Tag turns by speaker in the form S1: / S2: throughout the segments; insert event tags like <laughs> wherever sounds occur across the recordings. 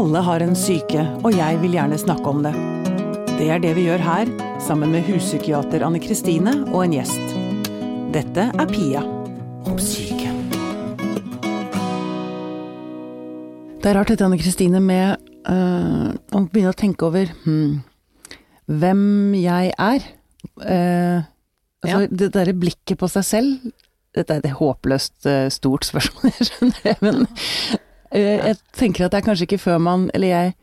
S1: Alle har en syke, og jeg vil gjerne snakke om det. Det er det vi gjør her, sammen med huspsykiater Anne Kristine og en gjest. Dette er Pia om syke. Det er rart dette, Anne Kristine, med øh, å begynne å tenke over hmm, hvem jeg er. Uh, altså,
S2: Ja.
S1: Det derre blikket på seg selv Dette er et håpløst eh, stort spørsmål, <laughs> jeg skjønner det, men jeg tenker at det er kanskje ikke før man Eller jeg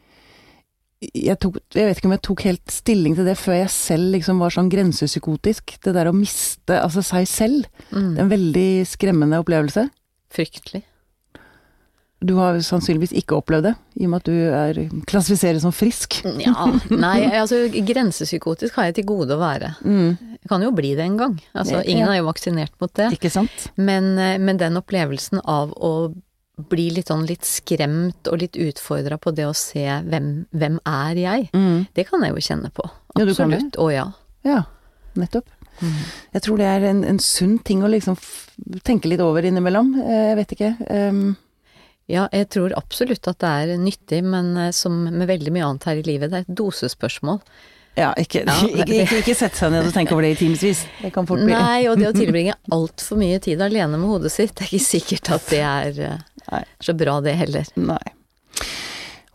S1: jeg, tok, jeg vet ikke om jeg tok helt stilling til det før jeg selv liksom var sånn grensepsykotisk. Det der å miste altså seg selv. Det er en veldig skremmende opplevelse.
S2: Fryktelig.
S1: Du har sannsynligvis ikke opplevd det, i og med at du er klassifiseres som frisk.
S2: Ja, nei, altså grensepsykotisk har jeg til gode å være. Jeg kan jo bli det en gang. Altså, ingen er jo vaksinert mot det.
S1: Ikke sant?
S2: Men, eh, men den opplevelsen av å bli litt sånn litt skremt og litt utfordra på det å se hvem, hvem er jeg, det kan jeg jo kjenne på.
S1: Ja.
S2: Absolutt. Å ja.
S1: Ja, nettopp. Jeg tror det er en, en sunn ting å liksom tenke litt over innimellom. Eh, Jeg vet ikke. Um,
S2: Ja, jeg tror absolutt at det er nyttig, men eh, som med veldig mye annet her i livet, det er et dosespørsmål.
S1: Ja, ikke,
S2: Ja,
S1: ikke, ikke, ikke sette seg ned og tenke over det i timevis. Det kan fort bli
S2: Nei, og det å tilbringe altfor mye tid alene med hodet sitt, det er ikke sikkert at det er eh,
S1: Nei.
S2: så bra det heller.
S1: Nei.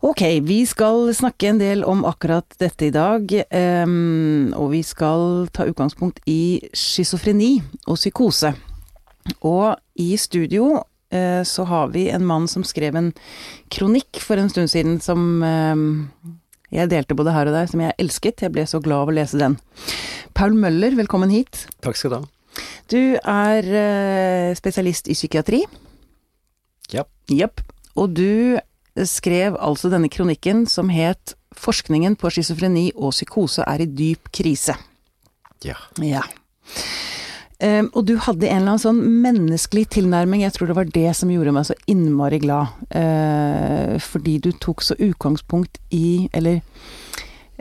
S1: Ok, vi skal snakke en del om akkurat dette i dag. Um, og vi skal ta utgangspunkt i schizofreni og psykose. Og i studio uh, så har vi en mann som skrev en kronikk for en stund siden som em, jeg delte både her og der, som jeg elsket. Jeg ble så glad av å lese den. Paul Møller, velkommen hit.
S3: Takk skal du ha.
S1: Du er eh, spesialist i psykiatri.
S3: Ja.
S1: Jepp. Og du skrev altså denne kronikken som het 'Forskningen på schizofreni og psykose er i dyp krise'.
S3: Ja.
S1: Ja. Ehm, og du hadde en eller annen sånn menneskelig tilnærming, jeg tror det var det som gjorde meg så innmari glad. Eh, fordi du tok så utgangspunkt i, eller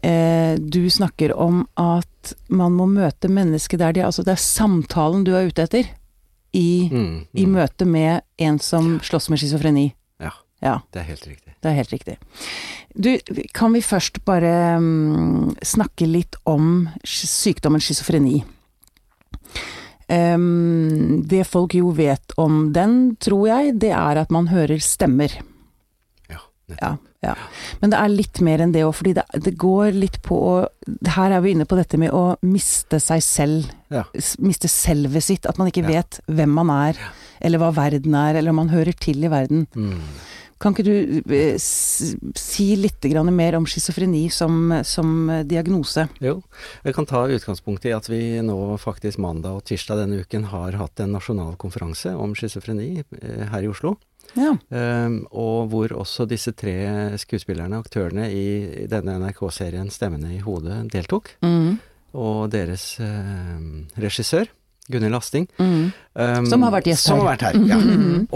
S1: eh, du snakker om at man må møte mennesket der de er, altså det er samtalen du er ute etter. I,
S3: Mm,
S1: i
S3: mm.
S1: møte med en som slåss med schizofreni.
S3: ja.
S1: Ja.
S3: Det er helt riktig.
S1: Det er helt riktig. Du, kan vi først bare um, snakke litt om sykdommen schizofreni? Em, det folk jo vet om den, tror jeg, det er at man hører stemmer.
S3: Ja.
S1: Ja, ja. Men det er litt mer enn det òg, fordi det, det går litt på å Her er vi inne på dette med å miste seg selv.
S3: Ja.
S1: Miste selvet sitt. At man ikke vet hvem man er, eller hva verden er, eller om man hører til i verden.
S3: Mm.
S1: Kan ikke du eh, si litt mer om schizofreni som, som eh, diagnose?
S3: Jo, jeg kan ta utgangspunkt i at vi nå faktisk mandag og tirsdag denne uken har hatt en nasjonal konferanse om schizofreni eh, her i Oslo.
S1: Ja.
S3: Ehm, og hvor også disse tre skuespillerne, aktørene i denne NRK-serien 'Stemmene i hodet' deltok.
S1: Mm.
S3: Og deres eh, regissør, Gunhild Lasting.
S1: Mm.
S3: Um,
S1: Som har vært gjest
S3: som
S1: her.
S3: Har vært her ja.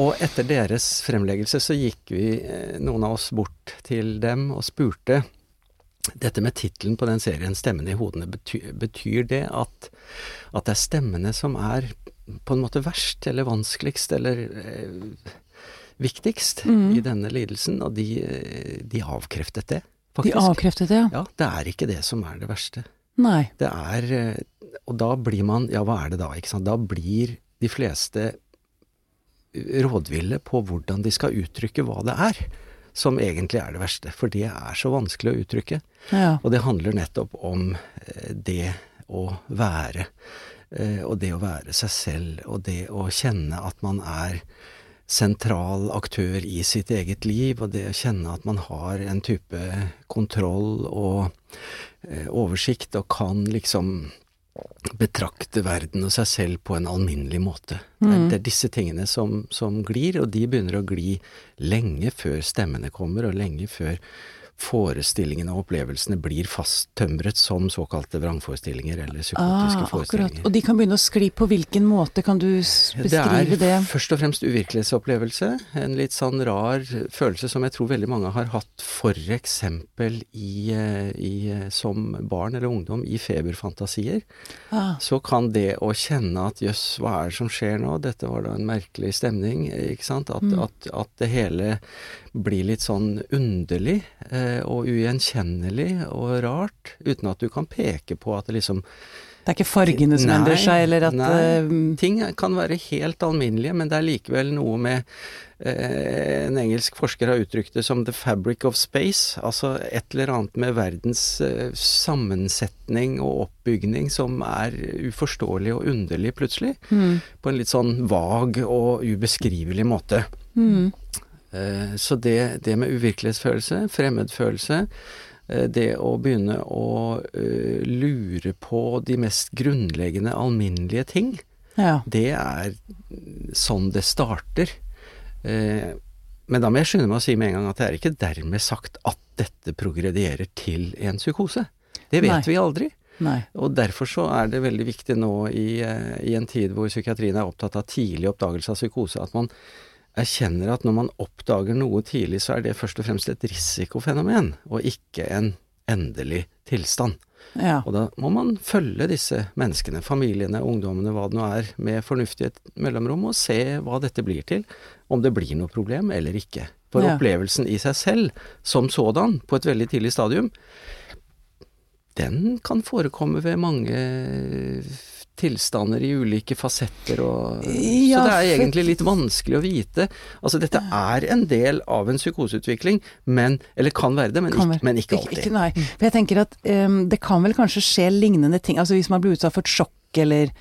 S3: Og etter deres fremleggelse så gikk vi, eh, noen av oss, bort til dem og spurte dette med tittelen på den serien, 'Stemmene i hodene', betyr, betyr det at, at det er stemmene som er på en måte verst eller vanskeligst eller eh, viktigst
S1: Mm.
S3: i denne lidelsen? Og de, eh, de avkreftet det,
S1: De avkreftet det, ja.
S3: Ja, det er ikke det som er det verste.
S1: Nei.
S3: Det er eh, Og da blir man Ja, hva er det da, ikke sant? Da blir de fleste rådville på hvordan de skal uttrykke hva det er, som egentlig er det verste. For det er så vanskelig å uttrykke.
S1: Ja.
S3: Og det handler nettopp om eh, det å være. eh, Og det å være seg selv, og det å kjenne at man er sentral aktør i sitt eget liv, og det å kjenne at man har en type kontroll og eh, oversikt, og kan liksom betrakte verden og seg selv på en alminnelig måte. Det, er, det er disse tingene som, som glir, og de begynner å gli lenge før stemmene kommer, og lenge før forestillingene og opplevelsene blir fasttømret som såkalte vrangforestillinger eller psykotiske
S1: Ah, akkurat. Og de kan begynne å skli på hvilken måte, kan du beskrive det?
S3: Det er først og fremst uvirkelighetsopplevelse. En litt sånn rar følelse som jeg tror veldig mange har hatt f.eks. I, eh, i, eh, som barn eller ungdom i feberfantasier.
S1: Ah,
S3: Så kan det å kjenne at jøss, hva er det som skjer nå? Dette var da en merkelig stemning, ikke sant? At,
S1: Mm.
S3: at, at det hele blir litt sånn underlig eh, og ugjenkjennelig og rart, uten at du kan peke på at det liksom
S1: det er ikke fargene som
S3: Nei,
S1: endrer seg, eller at
S3: nei.
S1: eh,
S3: Ting kan være helt alminnelige, men det er likevel noe med eh, En engelsk forsker har uttrykt det som 'the fabric of space'. Altså et eller annet med verdens eh, sammensetning og oppbygning som er uforståelig og underlig plutselig.
S1: mm,
S3: På en litt sånn vag og ubeskrivelig måte.
S1: mm,
S3: Så det, det med uvirkelighetsfølelse, fremmedfølelse, eh, det å begynne å eh, lure på de mest grunnleggende alminnelige ting,
S1: Ja.
S3: det er sånn det starter. Eh, Men da må jeg skynde meg å si med en gang at det er ikke dermed sagt at dette progredierer til en psykose. Det vet
S1: Nei.
S3: vi aldri.
S1: Nei.
S3: Og derfor så er det veldig viktig nå i, eh, i en tid hvor psykiatrien er opptatt av tidlig oppdagelse av psykose, at man erkjenner at når man oppdager noe tidlig, så er det først og fremst et risikofenomen, og ikke en endelig tilstand.
S1: Ja.
S3: Og da må man følge disse menneskene, familiene, ungdommene, hva det nå er, med fornuftige mellomrom, og se hva dette blir til. Om det blir noe problem eller ikke. For
S1: Ja.
S3: opplevelsen i seg selv, som sådan, på et veldig tidlig stadium, den kan forekomme ved mange tilstander i ulike fasetter og
S1: Ja,
S3: Så det er egentlig litt vanskelig å vite. Altså dette er en del av en psykoseutvikling, men Eller kan være det, men, ikke, men ikke alltid.
S1: ikke, nei. For jeg tenker at um, det kan vel kanskje skje lignende ting, altså hvis man blir utsatt for et sjokk eller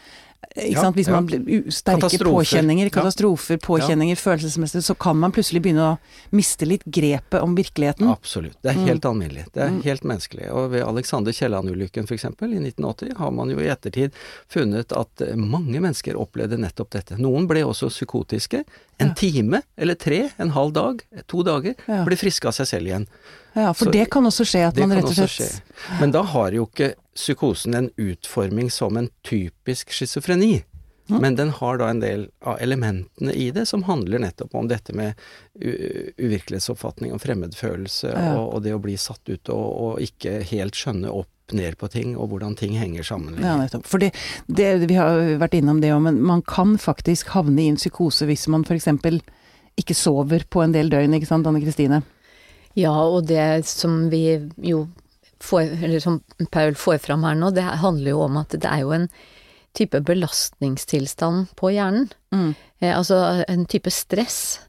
S3: Ja,
S1: sant? Hvis
S3: ja.
S1: man blir u- sterke
S3: Katastrofer.
S1: påkjenninger,
S3: Ja.
S1: katastrofer, påkjenninger, følelsesmessig, så kan man plutselig begynne å miste litt grepet om virkeligheten.
S3: Absolutt. Det er
S1: Mm.
S3: helt alminnelig. Det er helt menneskelig. Og ved Alexander Kielland-ulykken f.eks. i 1980 har man jo i ettertid funnet at eh, mange mennesker opplevde nettopp dette. Noen ble også psykotiske. En
S1: Ja.
S3: time eller tre, en halv dag, to dager,
S1: Ja.
S3: ble friske av seg selv igjen.
S1: Ja, for
S3: Så-
S1: det kan også skje at man rett og slett.
S3: Men da har jo ikke psykosen en utforming som en typisk schizofreni.
S1: Mm.
S3: Men den har da en del av elementene i det som handler nettopp om dette med uvirkelighetsoppfatning og fremmedfølelse,
S1: Ja.
S3: og, og det å bli satt ut og, og ikke helt skjønne opp ned på ting, og hvordan ting henger sammen.
S1: Ja, nettopp. Fordi det, det, vi har vært innom det òg, men man kan faktisk havne i en psykose hvis man f.eks. ikke sover på en del døgn, ikke sant Anne Kristine?
S2: Ja, og det som vi jo får, eller som Paul får fram her nå, det handler jo om at det er jo en type belastningstilstand på hjernen.
S1: Mm.
S2: Eh, altså en type stress.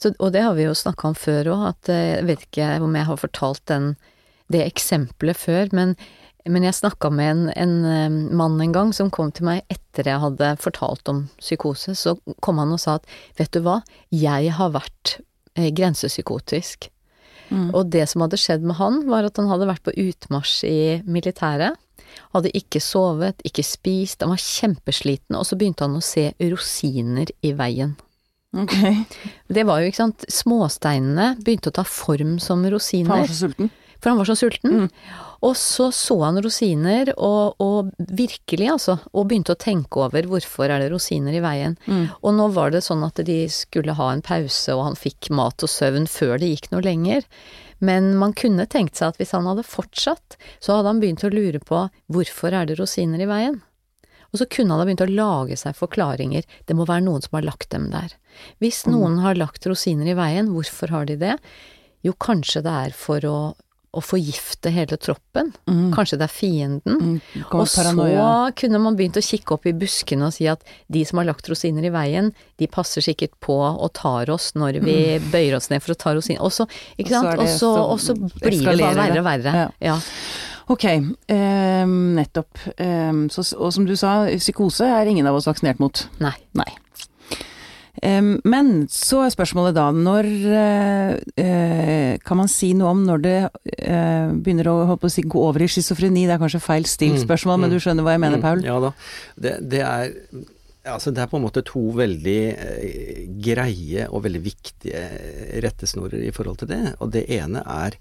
S2: Så, og det har vi jo snakka om før òg, at eh, jeg vet ikke om jeg har fortalt den, det eksempelet før, men, men jeg snakka med en, en eh, mann en gang som kom til meg etter jeg hadde fortalt om psykose. Så kom han og sa at vet du hva, jeg har vært eh, grensepsykotisk.
S1: Mm.
S2: Og det som hadde skjedd med han, var at han hadde vært på utmarsj i militæret. Hadde ikke sovet, ikke spist, han var kjempesliten, og så begynte han å se rosiner i veien.
S1: Ok.
S2: Det var jo, ikke sant, småsteinene begynte å ta form som rosiner,
S1: var så sulten.
S2: For han var så sulten.
S1: Mm.
S2: Og så så han rosiner, og, og virkelig, altså, og begynte å tenke over hvorfor er det rosiner i veien.
S1: Mm.
S2: Og nå var det sånn at de skulle ha en pause, og han fikk mat og søvn før det gikk noe lenger. Men man kunne tenkt seg at hvis han hadde fortsatt, så hadde han begynt å lure på hvorfor er det rosiner i veien? Og så kunne han ha begynt å lage seg forklaringer. Det må være noen som har lagt dem der. Hvis noen har lagt rosiner i veien, hvorfor har de det? Jo, kanskje det er for å, å forgifte hele troppen.
S1: Mm.
S2: Kanskje det er fienden.
S1: Mm. Og
S2: Og så kunne man begynt å kikke opp i buskene og si at de som har lagt rosiner i veien, de passer sikkert på og tar oss når vi bøyer oss ned for å ta rosiner. Og så, ikke
S1: Mm.
S2: Sant. Og så, og så blir det bare verre og verre.
S1: Ja.
S2: Ja.
S1: Ok, eh, nettopp. Eh, så, og som du sa, psykose er ingen av oss vaksinert mot.
S2: Nei.
S1: Nei. Men så er spørsmålet da, når eh, eh, Kan man si noe om når det eh, begynner å, å si, gå over i schizofreni? Det er kanskje feil stilt
S3: Mm,
S1: spørsmål, men
S3: mm,
S1: du skjønner hva jeg mener,
S3: Mm,
S1: Paul?
S3: Ja da. Det, det er Altså, det er på en måte to veldig greie og veldig viktige rettesnorer i forhold til det. Og det ene er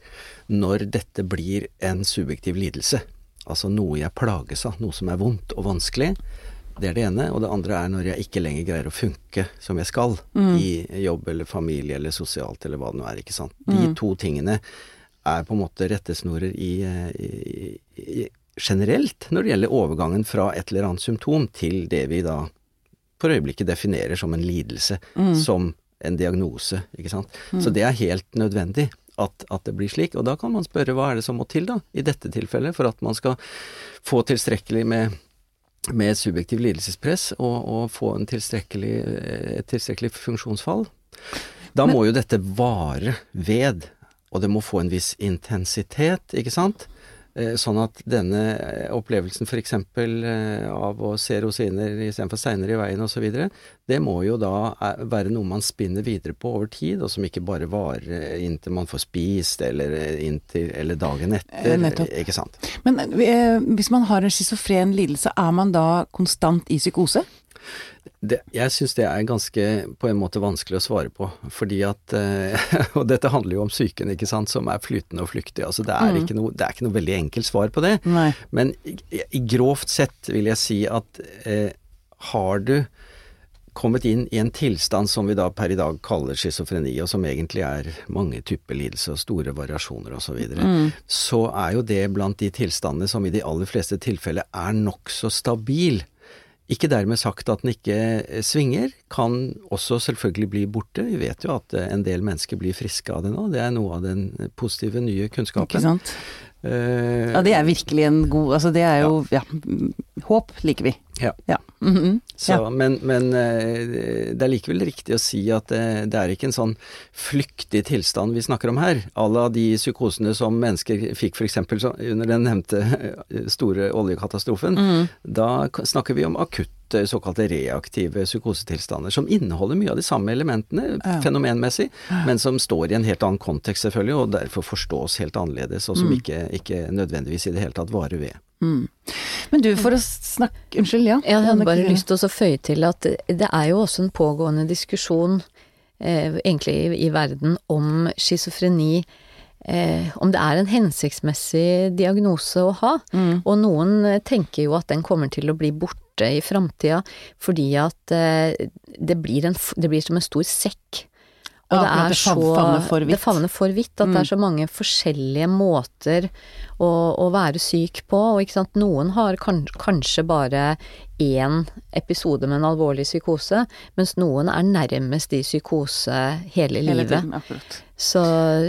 S3: når dette blir en subjektiv lidelse. Altså noe jeg plages av, noe som er vondt og vanskelig. Det er det ene. Og det andre er når jeg ikke lenger greier å funke som jeg skal
S1: Mm.
S3: i jobb eller familie eller sosialt eller hva det nå er. ikke sant. De
S1: Mm.
S3: to tingene er på en måte rettesnorer i, i, i generelt når det gjelder overgangen fra et eller annet symptom til det vi da for øyeblikket definerer som en lidelse,
S1: Mm.
S3: som en diagnose, ikke sant. Så det er helt nødvendig at, at det blir slik. Og da kan man spørre hva er det som må til, da, i dette tilfellet, for at man skal få tilstrekkelig med med subjektiv lidelsespress og, og få en tilstrekkelig, et tilstrekkelig funksjonsfall. Da må jo dette vare ved, og det må få en viss intensitet, ikke sant? Eh, Sånn at denne eh, opplevelsen f.eks. av å se rosiner istedenfor steiner i veien osv., det må jo da eh, være noe man spinner videre på over tid, og som ikke bare varer inntil man får spist, eller, inntil, eller dagen
S1: Eh,
S3: etter.
S1: nettopp.
S3: Ikke sant.
S1: Men eh, hvis man har en schizofren lidelse, er man da konstant i psykose?
S3: Det, jeg syns det er ganske på en måte vanskelig å svare på, fordi at eh, <laughs> Og dette handler jo om psyken, ikke sant, som er flytende og flyktig. Altså det er, ikke, noe, det er ikke noe veldig enkelt svar på det.
S1: Nei.
S3: Men i, i grovt sett vil jeg si at eh, har du kommet inn i en tilstand som vi da per i dag kaller schizofreni, og som egentlig er mange typer lidelser og store variasjoner osv., så, videre, så er jo det blant de tilstandene som i de aller fleste tilfeller er nokså stabil. Ikke dermed sagt at den ikke eh, svinger, kan også selvfølgelig bli borte. Vi vet jo at eh, en del mennesker blir friske av det nå, det er noe av den positive nye kunnskapen.
S1: Ikke sant?
S3: Uh,
S1: Ja, det er virkelig en god Altså, det er jo Ja. Håp liker vi.
S3: Ja.
S1: Ja. Mhm.
S3: Så,
S1: Ja.
S3: Men, men eh, det er likevel riktig å si at det, det er ikke en sånn flyktig tilstand vi snakker om her. À la de psykosene som mennesker fikk f.eks. under den nevnte eh, store oljekatastrofen.
S1: Mm.
S3: Da snakker vi om akutte, såkalte reaktive psykosetilstander, som inneholder mye av de samme elementene
S1: Ja.
S3: fenomenmessig, men som står i en helt annen kontekst selvfølgelig, og derfor forstås helt annerledes, og som ikke, ikke nødvendigvis i det hele tatt varer ved.
S1: Mm. Men du, for å snakke Unnskyld, ja?
S2: Jeg hadde bare lyst til å føye til at det er jo også en pågående diskusjon eh, egentlig i, i verden om schizofreni. Eh, om det er en hensiktsmessig diagnose å ha.
S1: Mm.
S2: Og noen eh, tenker jo at den kommer til å bli borte i framtida fordi at eh, det, blir en, det blir som en stor sekk. Og
S1: Ja,
S2: det så. Det favner for vidt. At det er så mange forskjellige måter å, å være syk på. Og noen har kan, kanskje bare én episode med en alvorlig psykose, mens noen er nærmest i psykose hele,
S1: Hele
S2: livet.
S1: tiden.
S2: Så,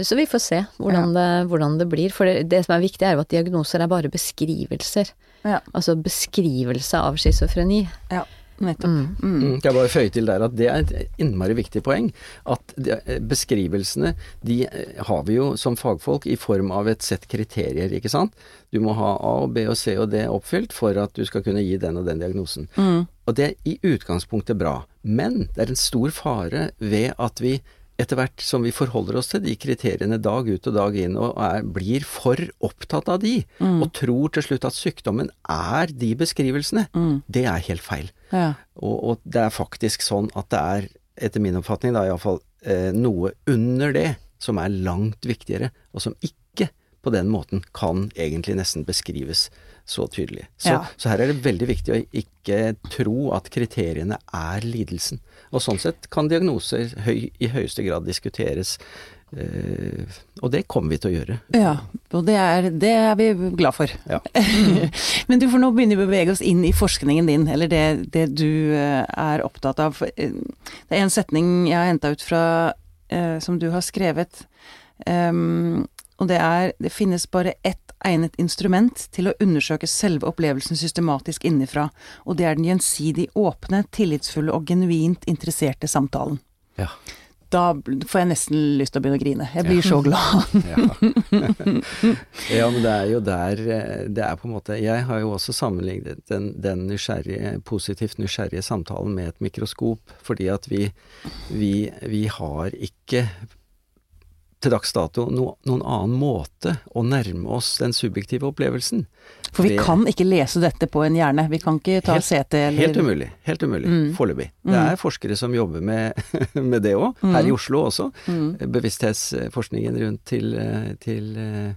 S2: så vi får se hvordan, det, hvordan det blir. For det, det som er viktig, er jo at diagnoser er bare beskrivelser.
S1: Ja.
S2: Altså beskrivelse av schizofreni.
S1: ja. Nettopp.
S2: Mm.
S1: Mm.
S3: Mm. Jeg bare føye til der at det er et innmari viktig poeng. At eh, beskrivelsene de eh, har vi jo som fagfolk i form av et sett kriterier, ikke sant. Du må ha A og B og C og D oppfylt for at du skal kunne gi den og den diagnosen.
S1: Mm.
S3: Og det er i utgangspunktet bra. Men det er en stor fare ved at vi etter hvert som vi forholder oss til de kriteriene dag ut og dag inn, og er, blir for opptatt av de, og tror til slutt at sykdommen er de beskrivelsene,
S1: Mm.
S3: det er helt feil.
S1: Ja.
S3: Og, og det er faktisk sånn at det er, etter min oppfatning da iallfall, eh, noe under det som er langt viktigere, og som ikke på den måten kan egentlig nesten beskrives så tydelig. Så,
S1: Ja.
S3: så her er det veldig viktig å ikke tro at kriteriene er lidelsen. Og sånn sett kan diagnoser høy, i høyeste grad diskuteres, Uh, og det kommer vi til å gjøre.
S1: Ja, og det er, det er vi glad for.
S3: Ja. <laughs>
S1: Men du, for nå begynner vi å bevege oss inn i forskningen din, eller det, det du eh, er opptatt av. Eh, Det er en setning jeg har henta ut fra uh, som du har skrevet, Ehm, og det er det finnes bare ett egnet instrument til å undersøke selve opplevelsen systematisk innenfra, og det er den gjensidig åpne, tillitsfulle og genuint interesserte samtalen.
S3: Ja.
S1: Da får jeg nesten lyst til å begynne å grine. Jeg blir så glad. <laughs>
S3: Ja. ja, men det er jo der eh, Det er på en måte Jeg har jo også sammenlignet den, den nysgjerrige, positivt nysgjerrige samtalen med et mikroskop, fordi at vi, vi, vi har ikke til dags dato no, noen annen måte å nærme oss den subjektive opplevelsen.
S1: For vi
S3: Det-
S1: kan ikke lese dette på en hjerne. Vi kan ikke ta
S3: Helt-
S1: CT eller
S3: Helt umulig. Helt umulig.
S1: Mm.
S3: Foreløpig. Det er forskere som jobber med, <laughs> med det òg, her i Oslo også.
S1: Mm.
S3: Bevissthetsforskningen rundt til, til eh,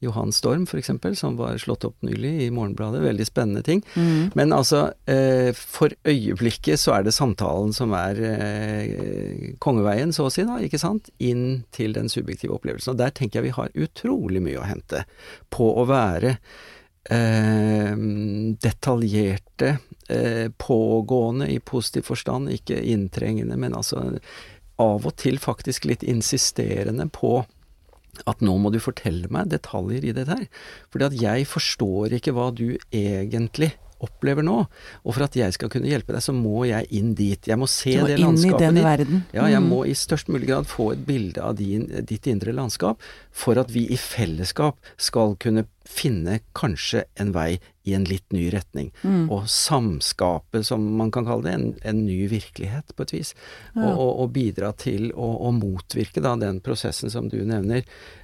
S3: Johan Storm f.eks., som var slått opp nylig i Morgenbladet. Veldig spennende ting.
S1: Mm.
S3: Men altså, eh, for øyeblikket så er det samtalen som er eh, kongeveien, så å si, da, ikke sant? Inn til den subjektive opplevelsen. Og der tenker jeg vi har utrolig mye å hente på å være eh, detaljerte, eh, pågående i positiv forstand, ikke inntrengende, men altså av og til faktisk litt insisterende på at nå må du fortelle meg detaljer i dette her. Fordi at jeg forstår ikke hva du egentlig opplever nå. Og for at jeg skal kunne hjelpe deg, så må jeg inn dit. Jeg må se
S1: må
S3: det
S1: inn i den
S3: ditt.
S1: verden.
S3: Ja, jeg
S1: Mm.
S3: må i størst mulig grad få et bilde av din, ditt indre landskap, for at vi i fellesskap skal kunne finne kanskje en vei i en litt ny retning.
S1: Mm.
S3: Og samskape, som man kan kalle det, en, en ny virkelighet, på et vis.
S1: Ja.
S3: Og, og, og bidra til å, å motvirke da den prosessen som du nevner,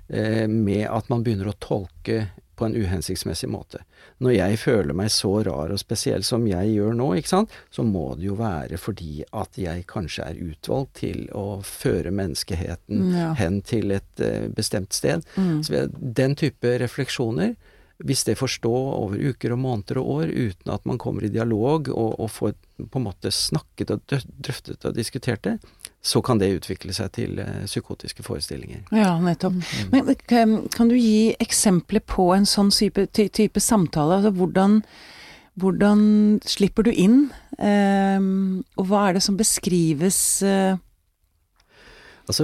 S3: eh, med at man begynner å tolke på en uhensiktsmessig måte. Når jeg føler meg så rar og spesiell som jeg gjør nå, ikke sant, så må det jo være fordi at jeg kanskje er utvalgt til å føre menneskeheten
S1: Ja.
S3: hen til et uh, bestemt sted.
S1: Mm.
S3: Så den type refleksjoner, hvis det får stå over uker og måneder og år uten at man kommer i dialog og, og får på en måte snakket og drøftet og diskutert det, så kan det utvikle seg til eh, psykotiske forestillinger.
S1: Ja, nettopp. Men kan, du gi eksempler på en sånn type, ty, type samtale? Altså hvordan, hvordan slipper du inn? Ehm, og hva er det som beskrives uh...
S3: Altså,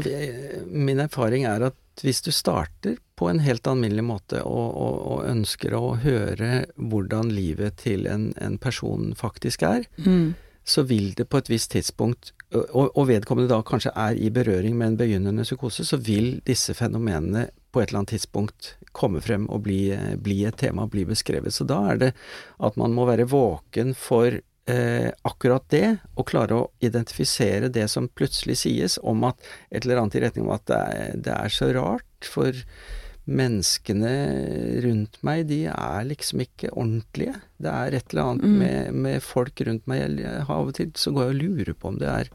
S3: min erfaring er at hvis du starter på en helt alminnelig måte og, og, og ønsker å høre hvordan livet til en, en person faktisk er,
S1: mm,
S3: så vil det på et visst tidspunkt, og, og vedkommende da kanskje er i berøring med en begynnende psykose, så vil disse fenomenene på et eller annet tidspunkt komme frem og bli, bli et tema, bli beskrevet. Så da er det at man må være våken for eh, akkurat det, og klare å identifisere det som plutselig sies om at et eller annet i retning om at det er, det er så rart, for menneskene rundt meg, de er liksom ikke ordentlige. Det er et eller annet
S1: Mm.
S3: med, med folk rundt meg. Jeg, jeg av og til så går jeg og lurer på om det er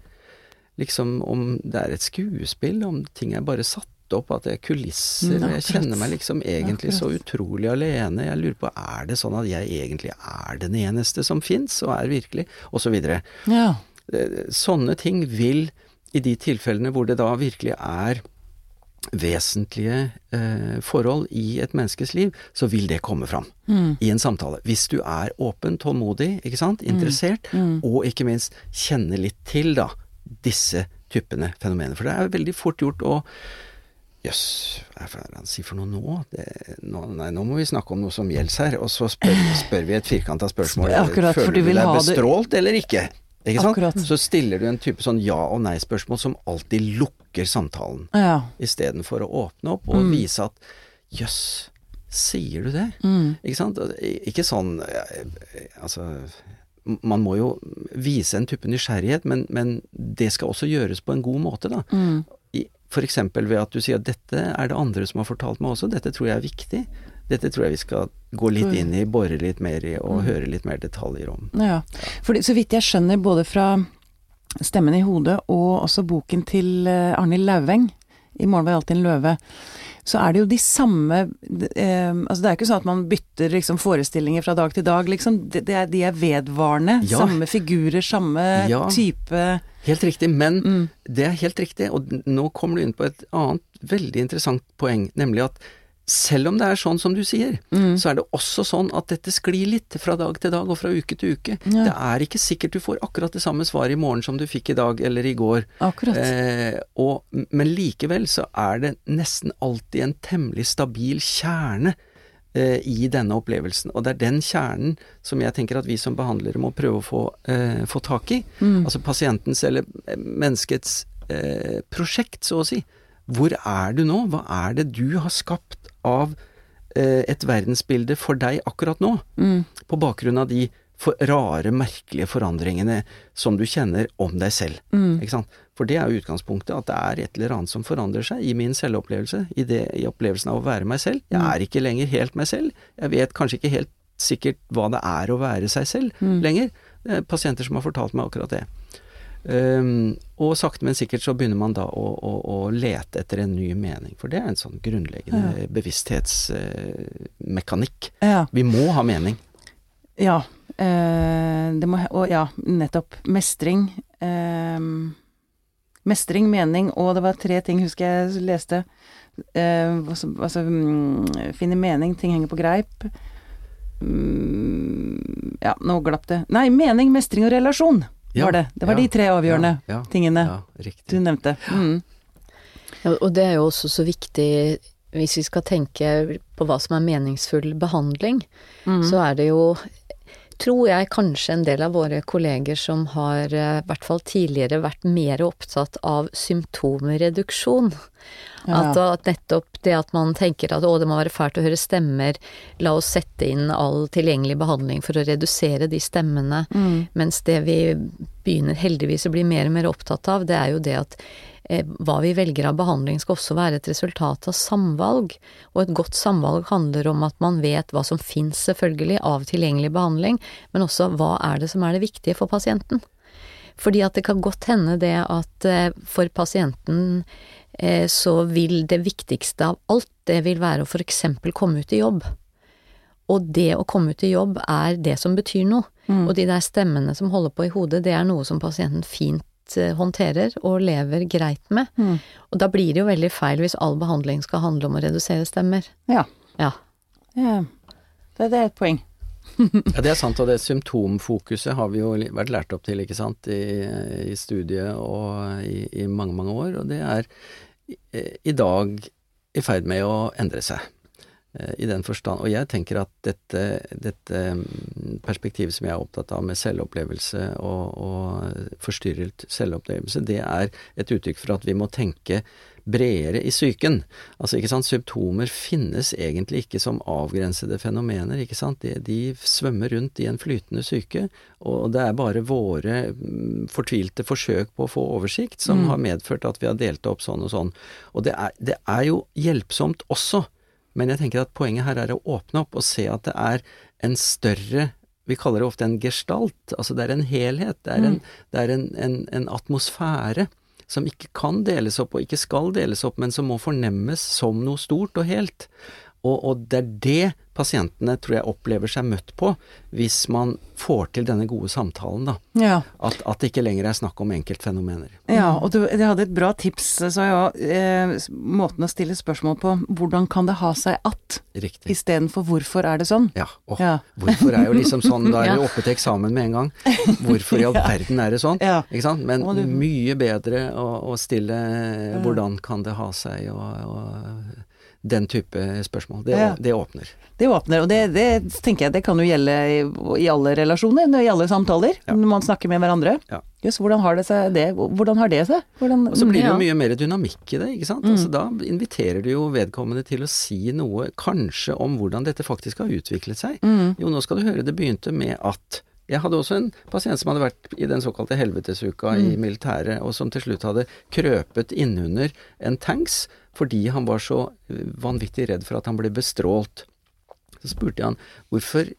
S3: liksom om det er et skuespill, om ting er bare satt opp, at det er kulisser.
S1: Mm,
S3: jeg kjenner meg liksom egentlig så utrolig alene. Jeg lurer på er det sånn at jeg egentlig er den eneste som fins, og er virkelig, og så videre.
S1: Ja.
S3: Eh, Sånne ting vil, i de tilfellene hvor det da virkelig er vesentlige eh, forhold i et menneskes liv, så vil det komme fram
S1: Mm.
S3: i en samtale. Hvis du er åpen, tålmodig, ikke sant, interessert,
S1: Mm.
S3: og ikke minst kjenner litt til da disse typene fenomener. For det er veldig fort gjort å Jøss, hva er det han sier for noe nå? Det, nå? Nei, nå må vi snakke om noe som gjelder her. Og så spør, spør vi et firkanta spørsmål.
S1: Akkurat,
S3: Føler
S1: du
S3: deg
S1: det-
S3: bestrålt eller ikke? Ikke sant? Så stiller du en type sånn ja- og nei-spørsmål som alltid lukker samtalen,
S1: Ja.
S3: istedenfor å åpne opp og
S1: Mm.
S3: vise at jøss, sier du det?
S1: Mm.
S3: Ikke sant? Ikke sånn eh, Altså man må jo vise en type nysgjerrighet, men, men det skal også gjøres på en god måte, da.
S1: Mm.
S3: F.eks. For ved at du sier at dette er det andre som har fortalt meg også, dette tror jeg er viktig. Dette tror jeg vi skal gå litt inn i, bore litt mer i og høre litt mer detaljer om.
S1: Ja. Fordi, så vidt jeg skjønner, både fra Stemmen i hodet og også boken til eh, Arnhild Lauveng, 'I morgen var jeg alltid en løve', så er det jo de samme eh, Altså det er ikke sånn at man bytter liksom forestillinger fra dag til dag, liksom. Det, det er, de er vedvarende.
S3: Ja.
S1: Samme figurer, samme
S3: Ja.
S1: type
S3: Helt riktig, men
S1: mm.
S3: det er helt riktig, og nå kommer du inn på et annet veldig interessant poeng, nemlig at selv om det er sånn som du sier,
S1: Mm.
S3: så er det også sånn at dette sklir litt fra dag til dag og fra uke til uke.
S1: Ja.
S3: Det er ikke sikkert du får akkurat det samme svaret i morgen som du fikk i dag eller i går.
S1: Akkurat.
S3: Eh, og, men likevel så er det nesten alltid en temmelig stabil kjerne eh, i denne opplevelsen. Og det er den kjernen som jeg tenker at vi som behandlere må prøve å få, eh, få tak i.
S1: Mm.
S3: Altså pasientens eller eh, menneskets eh, prosjekt, så å si. Hvor er du nå? Hva er det du har skapt av eh, et verdensbilde for deg akkurat nå?
S1: Mm.
S3: På bakgrunn av de for rare, merkelige forandringene som du kjenner om deg selv.
S1: Mm.
S3: Ikke sant? For det er jo utgangspunktet, at det er et eller annet som forandrer seg i min selvopplevelse, i, det, i opplevelsen av å være meg selv. Jeg
S1: Mm.
S3: er ikke lenger helt meg selv. Jeg vet kanskje ikke helt sikkert hva det er å være seg selv
S1: Mm.
S3: lenger. Det er pasienter som har fortalt meg akkurat det. Um, og sakte, men sikkert så begynner man da å, å, å lete etter en ny mening. For det er en sånn grunnleggende bevissthetsmekanikk.
S1: Ja.
S3: Vi må ha mening.
S1: Ja. Uh, det må Og ja, nettopp. Mestring. Uh, mestring, mening, og det var tre ting, husker jeg leste. Altså, altså finne mening, ting henger på greip. Mm, ja, nå glapp det. Nei, mening, mestring og relasjon
S3: Ja,
S1: var det. Det var
S3: ja,
S1: de tre avgjørende
S3: Ja, ja,
S1: tingene
S3: ja,
S1: du nevnte. Mm.
S2: Ja, og det er jo også så viktig hvis vi skal tenke på hva som er meningsfull behandling,
S1: Mm.
S2: så er det jo tror jeg kanskje en del av våre kolleger som har eh, i hvert fall tidligere vært mer opptatt av symptomreduksjon.
S1: Ja.
S2: At, at nettopp det at man tenker at å, det må være fælt å høre stemmer, la oss sette inn all tilgjengelig behandling for å redusere de stemmene.
S1: Mm.
S2: Mens det vi begynner heldigvis å bli mer og mer opptatt av, det er jo det at hva vi velger av behandling skal også være et resultat av samvalg. Og et godt samvalg handler om at man vet hva som fins selvfølgelig av tilgjengelig behandling, men også hva er det som er det viktige for pasienten. Fordi at det kan godt hende det at eh, for pasienten eh, så vil det viktigste av alt, det vil være å for eksempel komme ut i jobb. Og det å komme ut i jobb er det som betyr noe.
S1: Mm.
S2: Og de der stemmene som holder på i hodet, det er noe som pasienten fint eh, håndterer og lever greit med.
S1: Mm.
S2: Og da blir det jo veldig feil hvis all behandling skal handle om å redusere stemmer.
S1: Ja.
S2: Ja.
S1: ja. Det, det er et poeng. <laughs>
S3: Ja, det er sant, og det symptomfokuset har vi jo vært lært opp til, ikke sant, i, i studiet og i, i mange, mange år, og det er i, i dag i ferd med å endre seg. Eh, I den forstand, og jeg tenker at dette, dette mm, perspektivet som jeg er opptatt av med selvopplevelse og, og forstyrret selvopplevelse, det er et uttrykk for at vi må tenke bredere i psyken. Altså, ikke sant, symptomer finnes egentlig ikke som avgrensede fenomener, ikke sant. De, de svømmer rundt i en flytende psyke, og det er bare våre mm, fortvilte forsøk på å få oversikt som
S1: Mm.
S3: har medført at vi har delt opp sånn og sånn. Og det er, det er jo hjelpsomt også, men jeg tenker at poenget her er å åpne opp og se at det er en større vi kaller det ofte en gestalt, altså det er en helhet, det er en, det er en, en, en atmosfære som ikke kan deles opp og ikke skal deles opp, men som må fornemmes som noe stort og helt. Og, og det er det pasientene tror jeg opplever seg møtt på, hvis man får til denne gode samtalen, da.
S1: Ja.
S3: At, at det ikke lenger er snakk om enkeltfenomener.
S1: Ja, og du, jeg hadde et bra tips, sa jeg eh, måten å stille spørsmål på. Hvordan kan det ha seg at,
S3: Riktig.
S1: istedenfor hvorfor er det sånn?
S3: Ja. Åh,
S1: Ja.
S3: Hvorfor er jo liksom sånn, da er <laughs> vi oppe til eksamen med en gang. <laughs> Hvorfor i all verden er det sånn? Ikke sant? Men
S1: du-
S3: mye bedre å, å stille hvordan kan det ha seg, og, og den type spørsmål. Det,
S1: Ja.
S3: det åpner.
S1: Det åpner, og det, det tenker jeg det kan jo gjelde i, i alle relasjoner, i alle samtaler,
S3: Ja.
S1: når man snakker med hverandre.
S3: Ja.
S1: Just, hvordan har det seg det? Hvordan har det seg? Hvordan,
S3: Og så blir det jo mye mer dynamikk i det, ikke sant. Altså, da inviterer du jo vedkommende til å si noe kanskje om hvordan dette faktisk har utviklet seg.
S1: Mm.
S3: Jo, nå skal du høre, det begynte med at jeg hadde også en pasient som hadde vært i den såkalte helvetesuka i
S1: Mm.
S3: militæret, og som til slutt hadde krøpet innunder en tanks fordi han var så vanvittig redd for at han ble bestrålt. Så spurte jeg han hvorfor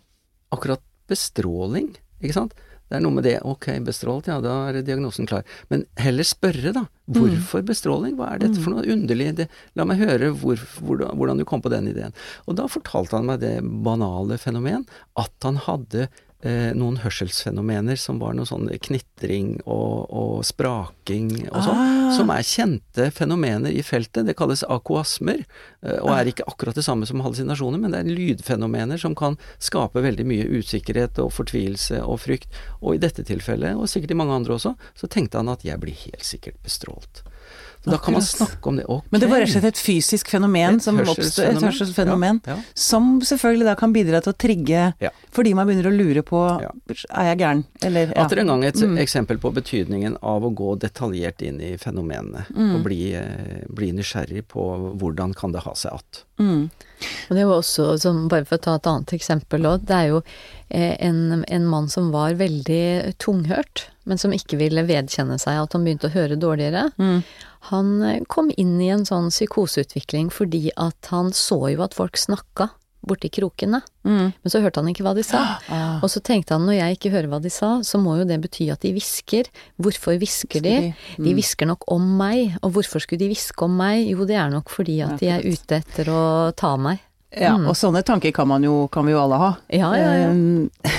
S3: akkurat bestråling, ikke sant? Det er noe med det, ok, bestrålt, ja, da er diagnosen klar. Men heller spørre, da. Hvorfor bestråling? Hva er dette for noe underlig? Det, la meg høre hvor, hvordan du kom på den ideen. Og da fortalte han meg det banale fenomen at han hadde eh, noen hørselsfenomener som var noe sånn knitring og, og spraking og sånn,
S1: Ah.
S3: som er kjente fenomener i feltet. Det kalles akoasmer, eh, og er ikke akkurat det samme som hallusinasjoner, men det er lydfenomener som kan skape veldig mye usikkerhet og fortvilelse og frykt. Og i dette tilfellet, og sikkert i mange andre også, så tenkte han at jeg blir helt sikkert bestrålt. Så da kan man snakke om det. Okay.
S1: Men det var rett og slett et fysisk fenomen
S3: Et
S1: som oppstår, et
S3: hørselsfenomen. Ja, ja.
S1: som selvfølgelig da kan bidra til å trigge
S3: Ja.
S1: fordi man begynner å lure på
S3: Ja.
S1: er jeg gæren, eller ja.
S3: Atter en gang et
S1: Mm.
S3: eksempel på betydningen av å gå detaljert inn i fenomenene.
S1: Mm.
S3: Og bli, eh, bli nysgjerrig på hvordan kan det ha seg at.
S1: Mm.
S2: Og det var også, sånn, bare for å ta et annet eksempel òg, det er jo eh, en, en mann som var veldig tunghørt, men som ikke ville vedkjenne seg at han begynte å høre dårligere.
S1: Mm.
S2: Han eh, kom inn i en sånn psykoseutvikling fordi at han så jo at folk snakka borti krokene,
S1: Mm.
S2: men så hørte han ikke hva de sa. <gasps>
S1: Ah.
S2: Og så tenkte han når jeg ikke hører hva de sa, så må jo det bety at de hvisker. Hvorfor hvisker de?
S1: Mm.
S2: De hvisker nok om meg, og hvorfor skulle de hviske om meg? Jo, det er nok fordi at de er ute etter å ta meg.
S1: Ja,
S2: Mm.
S1: og sånne tanker kan, man jo, kan vi jo alle ha.
S2: Ja, ja, ja.
S1: Eh,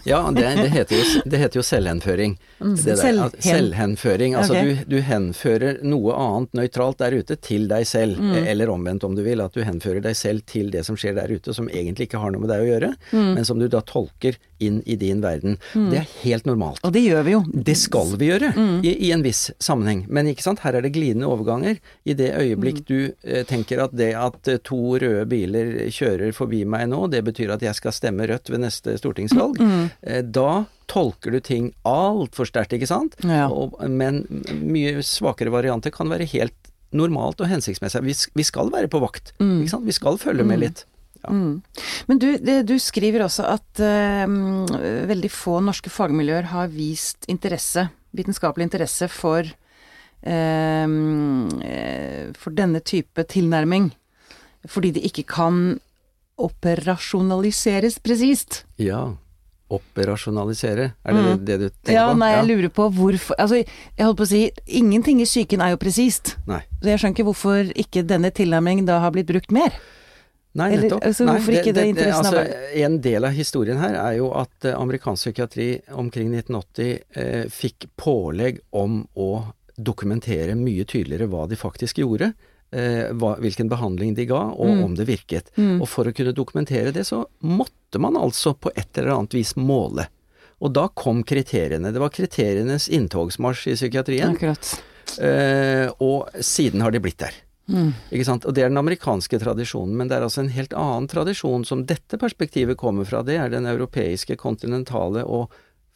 S1: <laughs>
S3: Ja, det, det, heter, jo, det heter jo selvhenføring. Det der,
S1: Selvhen-
S3: selvhenføring. Altså
S1: okay.
S3: du, du henfører noe annet nøytralt der ute til deg selv. Eller omvendt om du vil, at du henfører deg selv til det som skjer der ute som egentlig ikke har noe med deg å gjøre, men som du da tolker inn i din verden. Det er helt normalt.
S1: og det gjør vi jo.
S3: Det skal vi gjøre, i, i en viss sammenheng. Men ikke sant, her er det glidende overganger. I det øyeblikk du eh, tenker at det at eh, to røde biler kjører forbi meg nå, det betyr at jeg skal stemme rødt ved neste stortingsvalg, eh, da tolker du ting altfor sterkt, ikke sant?
S1: Ja.
S3: Og, men mye svakere varianter kan være helt normalt og hensiktsmessig. Vi, vi skal være på vakt, ikke sant? Vi skal følge med litt. Ja.
S1: Mm. Men du, det, du skriver også at uh, veldig få norske fagmiljøer har vist interesse, vitenskapelig interesse for eh, for denne type tilnærming. Fordi det ikke kan operasjonaliseres presist.
S3: ja. Operasjonalisere, er det det du tenker
S1: Ja,
S3: på?
S1: nei, jeg lurer på hvorfor Altså, jeg holdt på å si, ingenting i psyken er jo presist.
S3: Nei.
S1: Så jeg skjønner ikke hvorfor ikke denne tilnærmingen da har blitt brukt mer.
S3: Nei,
S1: Eller,
S3: nettopp.
S1: altså,
S3: Nei,
S1: ikke det interessen har
S3: altså, En del av historien her er jo at eh, amerikansk psykiatri omkring 1980 eh, fikk pålegg om å dokumentere mye tydeligere hva de faktisk gjorde. Eh, hva, hvilken behandling de ga, og
S1: Mm.
S3: om det virket. Og for å kunne dokumentere det, så måtte man altså på et eller annet vis måle. Og da kom kriteriene. Det var kriterienes inntogsmarsj i psykiatrien.
S1: Akkurat.
S3: Eh, og siden har de blitt der.
S1: Mm.
S3: Ikke sant? Og det er den amerikanske tradisjonen, men det er altså en helt annen tradisjon som dette perspektivet kommer fra. Det er den europeiske, kontinentale og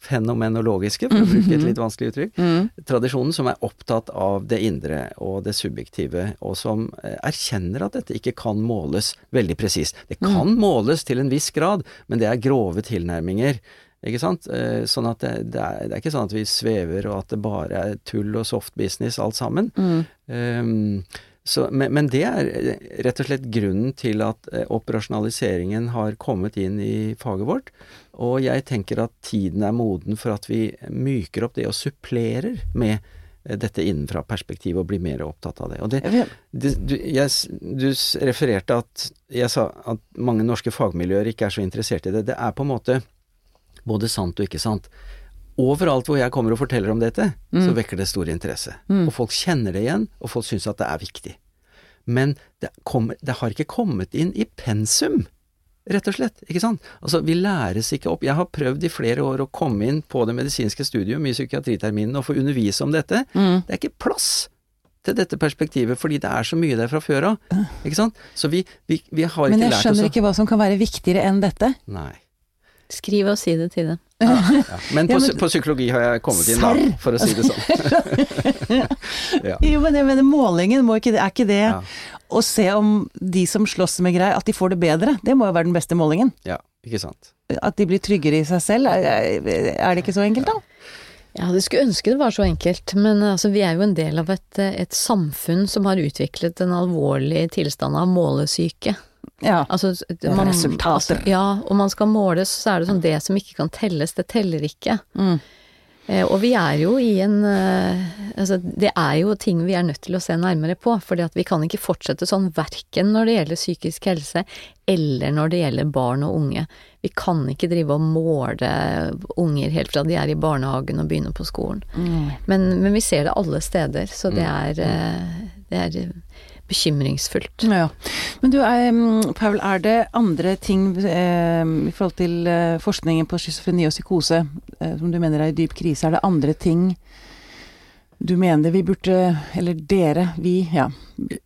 S3: fenomenologiske, for å bruke et litt vanskelig uttrykk,
S1: Mm.
S3: tradisjonen som er opptatt av det indre og det subjektive, og som eh, erkjenner at dette ikke kan måles veldig presist. Det kan måles til en viss grad, men det er grove tilnærminger. Ikke sant? Eh, Sånn at det, det, er, det er ikke sånn at vi svever og at det bare er tull og soft business alt sammen.
S1: Mm.
S3: Ehm, så, men, men det er eh, rett og slett grunnen til at eh, operasjonaliseringen har kommet inn i faget vårt. Og jeg tenker at tiden er moden for at vi myker opp det og supplerer med eh, dette innenfra-perspektivet og blir mer opptatt av det. Og det, det, du, jeg, du refererte at jeg sa at mange norske fagmiljøer ikke er så interessert i det. Det er på en måte både sant og ikke sant. Overalt hvor jeg kommer og forteller om dette, så vekker det stor interesse. Og folk kjenner det igjen, og folk syns at det er viktig. Men det, kommer, det har ikke kommet inn i pensum, rett og slett. Ikke sant? Altså, vi læres ikke opp. Jeg har prøvd i flere år å komme inn på det medisinske studium i psykiatriterminen og få undervise om dette. Det er ikke plass til dette perspektivet, fordi det er så mye der fra før av. Ikke sant? Så vi, vi, vi har
S1: Men
S3: ikke
S1: jeg
S3: lært oss
S1: skjønner ikke hva som kan være viktigere enn dette.
S3: Nei.
S2: Skriv og si det til dem.
S3: Ja. <laughs> Men, på,
S1: Ja, men-
S3: på psykologi har jeg kommet inn, da, for å si det sånn. <laughs> ja.
S1: Jo, men jeg mener målingen, må ikke er ikke det
S3: Ja.
S1: å se om de som slåss med greier, at de får det bedre? Det må jo være den beste målingen.
S3: ja, ikke sant.
S1: At de blir tryggere i seg selv, er, er det ikke så enkelt da?
S2: Ja, det skulle ønske det var så enkelt, men altså, vi er jo en del av et, et samfunn som har utviklet en alvorlig tilstand av målesyke.
S1: Ja.
S2: Altså, man,
S1: Resultater.
S2: altså, ja, og man skal måles, så er det sånn det som ikke kan telles, det teller ikke.
S1: Mm.
S2: Eh, og vi er jo i en eh, Altså, det er jo ting vi er nødt til å se nærmere på, fordi vi kan ikke fortsette sånn verken når det gjelder psykisk helse, eller når det gjelder barn og unge. Vi kan ikke drive og måle unger helt fra de er i barnehagen og begynner på skolen. Men, men vi ser det alle steder, så det er, eh, det er bekymringsfullt.
S1: Ja. Men du, eh, Paul, er det andre ting eh, i forhold til eh, forskningen på schizofreni og psykose eh, som du mener er i dyp krise? Er det andre ting du mener vi burde, eller dere, vi, ja.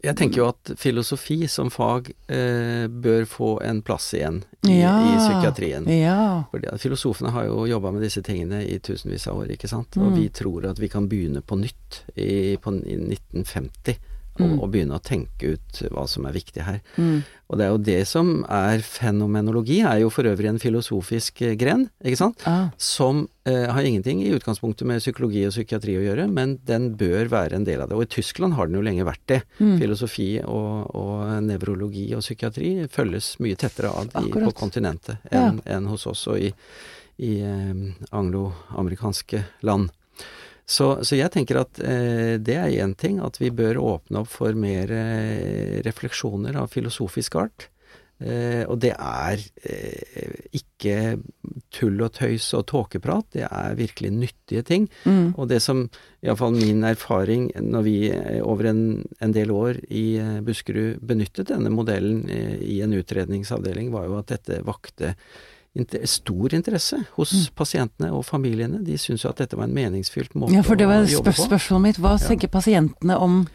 S3: Jeg tenker jo at filosofi som fag eh, bør få en plass igjen i,
S1: Ja.
S3: i psykiatrien.
S1: Ja.
S3: Fordi at Filosofene har jo jobba med disse tingene i tusenvis av år, ikke sant.
S1: Mm.
S3: Og vi tror at vi kan begynne på nytt i, på, i 1950. Og,
S1: Mm.
S3: og begynne å tenke ut hva som er viktig her.
S1: Mm.
S3: Og det er jo det som er fenomenologi, er jo for øvrig en filosofisk eh, gren, ikke sant.
S1: Ah.
S3: Som eh, har ingenting i utgangspunktet med psykologi og psykiatri å gjøre, men den bør være en del av det. Og i Tyskland har den jo lenge vært det.
S1: Mm.
S3: Filosofi og, og nevrologi og psykiatri følges mye tettere av i, på kontinentet enn enn hos oss og i, i eh, angloamerikanske land. Så, så jeg tenker at eh, det er én ting, at vi bør åpne opp for mer eh, refleksjoner av filosofisk art. Eh, og det er eh, ikke tull og tøys og tåkeprat, det er virkelig nyttige ting.
S1: Mm.
S3: Og det som iallfall min erfaring når vi eh, over en, en del år i eh, Buskerud benyttet denne modellen i en utredningsavdeling, var jo at dette vakte stor interesse hos pasientene og familiene. De syntes jo at dette var en meningsfylt måte
S1: Ja, for det var
S3: å jobbe
S1: spør
S3: på.
S1: spørsmålet mitt. Hva
S3: Ja.
S1: tenker pasientene om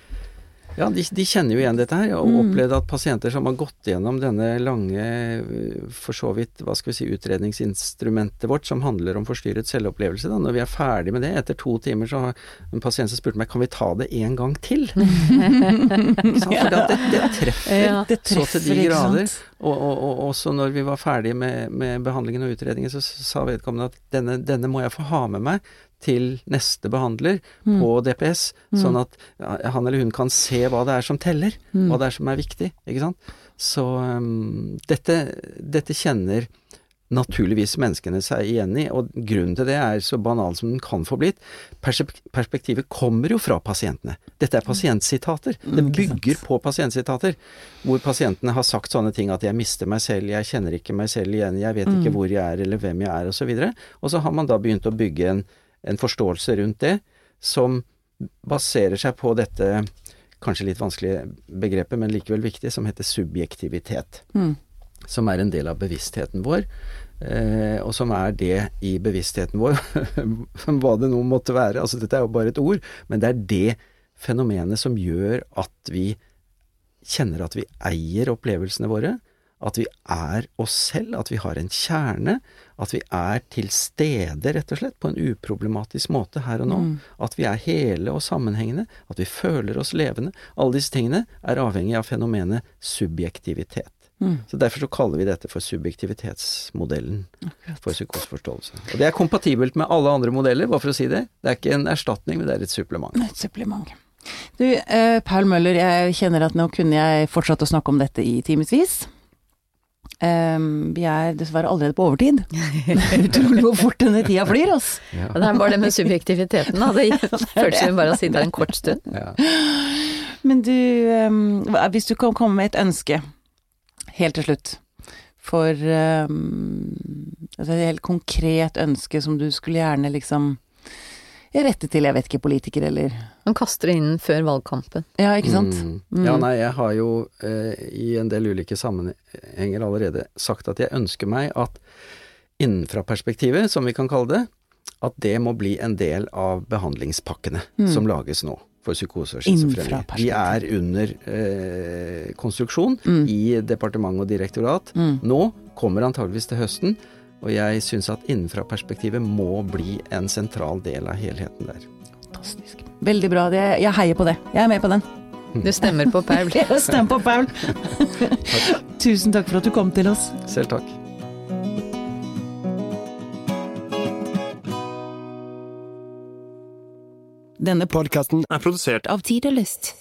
S3: Ja, de, de kjenner jo igjen dette her, og
S1: Mm.
S3: opplevde at pasienter som har gått gjennom denne lange, øh, for så vidt, hva skal vi si, utredningsinstrumentet vårt, som handler om forstyrret selvopplevelse, da, når vi er ferdig med det, etter to timer, så har en pasient som spurte meg, kan vi ta det en gang til? <laughs> For det, det treffer
S2: Ja.
S1: Det
S3: så til de grader. Og, og, og også når vi var ferdige med, med behandlingen og utredningen, så sa vedkommende at denne, denne må jeg få ha med meg til neste behandler
S1: Mm.
S3: på DPS, sånn at han eller hun kan se hva det er som teller,
S1: Mm.
S3: hva det er som er viktig, ikke sant. Så um, dette, dette kjenner naturligvis menneskene seg igjen i, og grunnen til det er så banal som den kan få blitt. Perspektivet kommer jo fra pasientene. Dette er pasientsitater. Det
S1: Mm, sant.
S3: bygger på pasientsitater, hvor pasientene har sagt sånne ting at 'jeg mister meg selv', 'jeg kjenner ikke meg selv igjen', 'jeg vet ikke
S1: Mm.
S3: hvor jeg er eller hvem jeg er', osv. Og, så og så har man da begynt å bygge en, en forståelse rundt det, som baserer seg på dette kanskje litt vanskelige begrepet, men likevel viktig, som heter subjektivitet
S1: Mm.
S3: som er en del av bevisstheten vår, eh, og som er det i bevisstheten vår, <laughs> hva det nå måtte være. Altså dette er jo bare et ord, men det er det fenomenet som gjør at vi kjenner at vi eier opplevelsene våre, at vi er oss selv, at vi har en kjerne, at vi er til stede, rett og slett, på en uproblematisk måte her og nå.
S1: Mm.
S3: At vi er hele og sammenhengende, at vi føler oss levende. Alle disse tingene er avhengig av fenomenet subjektivitet.
S1: Mm.
S3: Så Derfor så kaller vi dette for subjektivitetsmodellen for psykoseforståelse. Og det er kompatibelt med alle andre modeller, bare for å si det. Det er ikke en erstatning, men det er et supplement.
S1: Et supplement. Du, eh, Paul Møller, jeg kjenner at nå kunne jeg fortsatt å snakke om dette i timevis. Um, vi er dessverre allerede på overtid. <laughs> Utrolig hvor fort denne tida flyr, ass.
S3: Ja.
S2: Det er bare det med subjektiviteten, da. Det <laughs> føles som bare å sitte her en kort stund.
S3: Ja.
S1: Men du, um, hvis du kan komme med et ønske, helt til slutt, for um, altså et helt konkret ønske som du skulle gjerne liksom rette til, jeg vet ikke, politiker eller
S2: Man kaster det inn før valgkampen.
S1: Ja, ikke sant?
S3: Mm.
S1: Mm.
S3: Ja, nei, jeg har jo eh, i en del ulike sammenhenger allerede sagt at jeg ønsker meg at innenfra-perspektivet, som vi kan kalle det, at det må bli en del av behandlingspakkene
S1: Mm.
S3: som lages nå for psykose og schizofreni. De er under eh, konstruksjon
S1: Mm.
S3: i departement og direktorat.
S1: Mm.
S3: Nå kommer antageligvis til høsten, og jeg syns at innenfra-perspektivet må bli en sentral del av helheten der.
S1: Fantastisk. Veldig bra. Det, jeg heier på det. Jeg er med på den.
S2: Du stemmer på Paul. <laughs>
S1: Stem på Paul. <laughs> Tusen takk for at du kom til oss.
S3: Selv takk.
S1: Denne
S4: Podkasten er produsert
S5: av Tid og Lyst.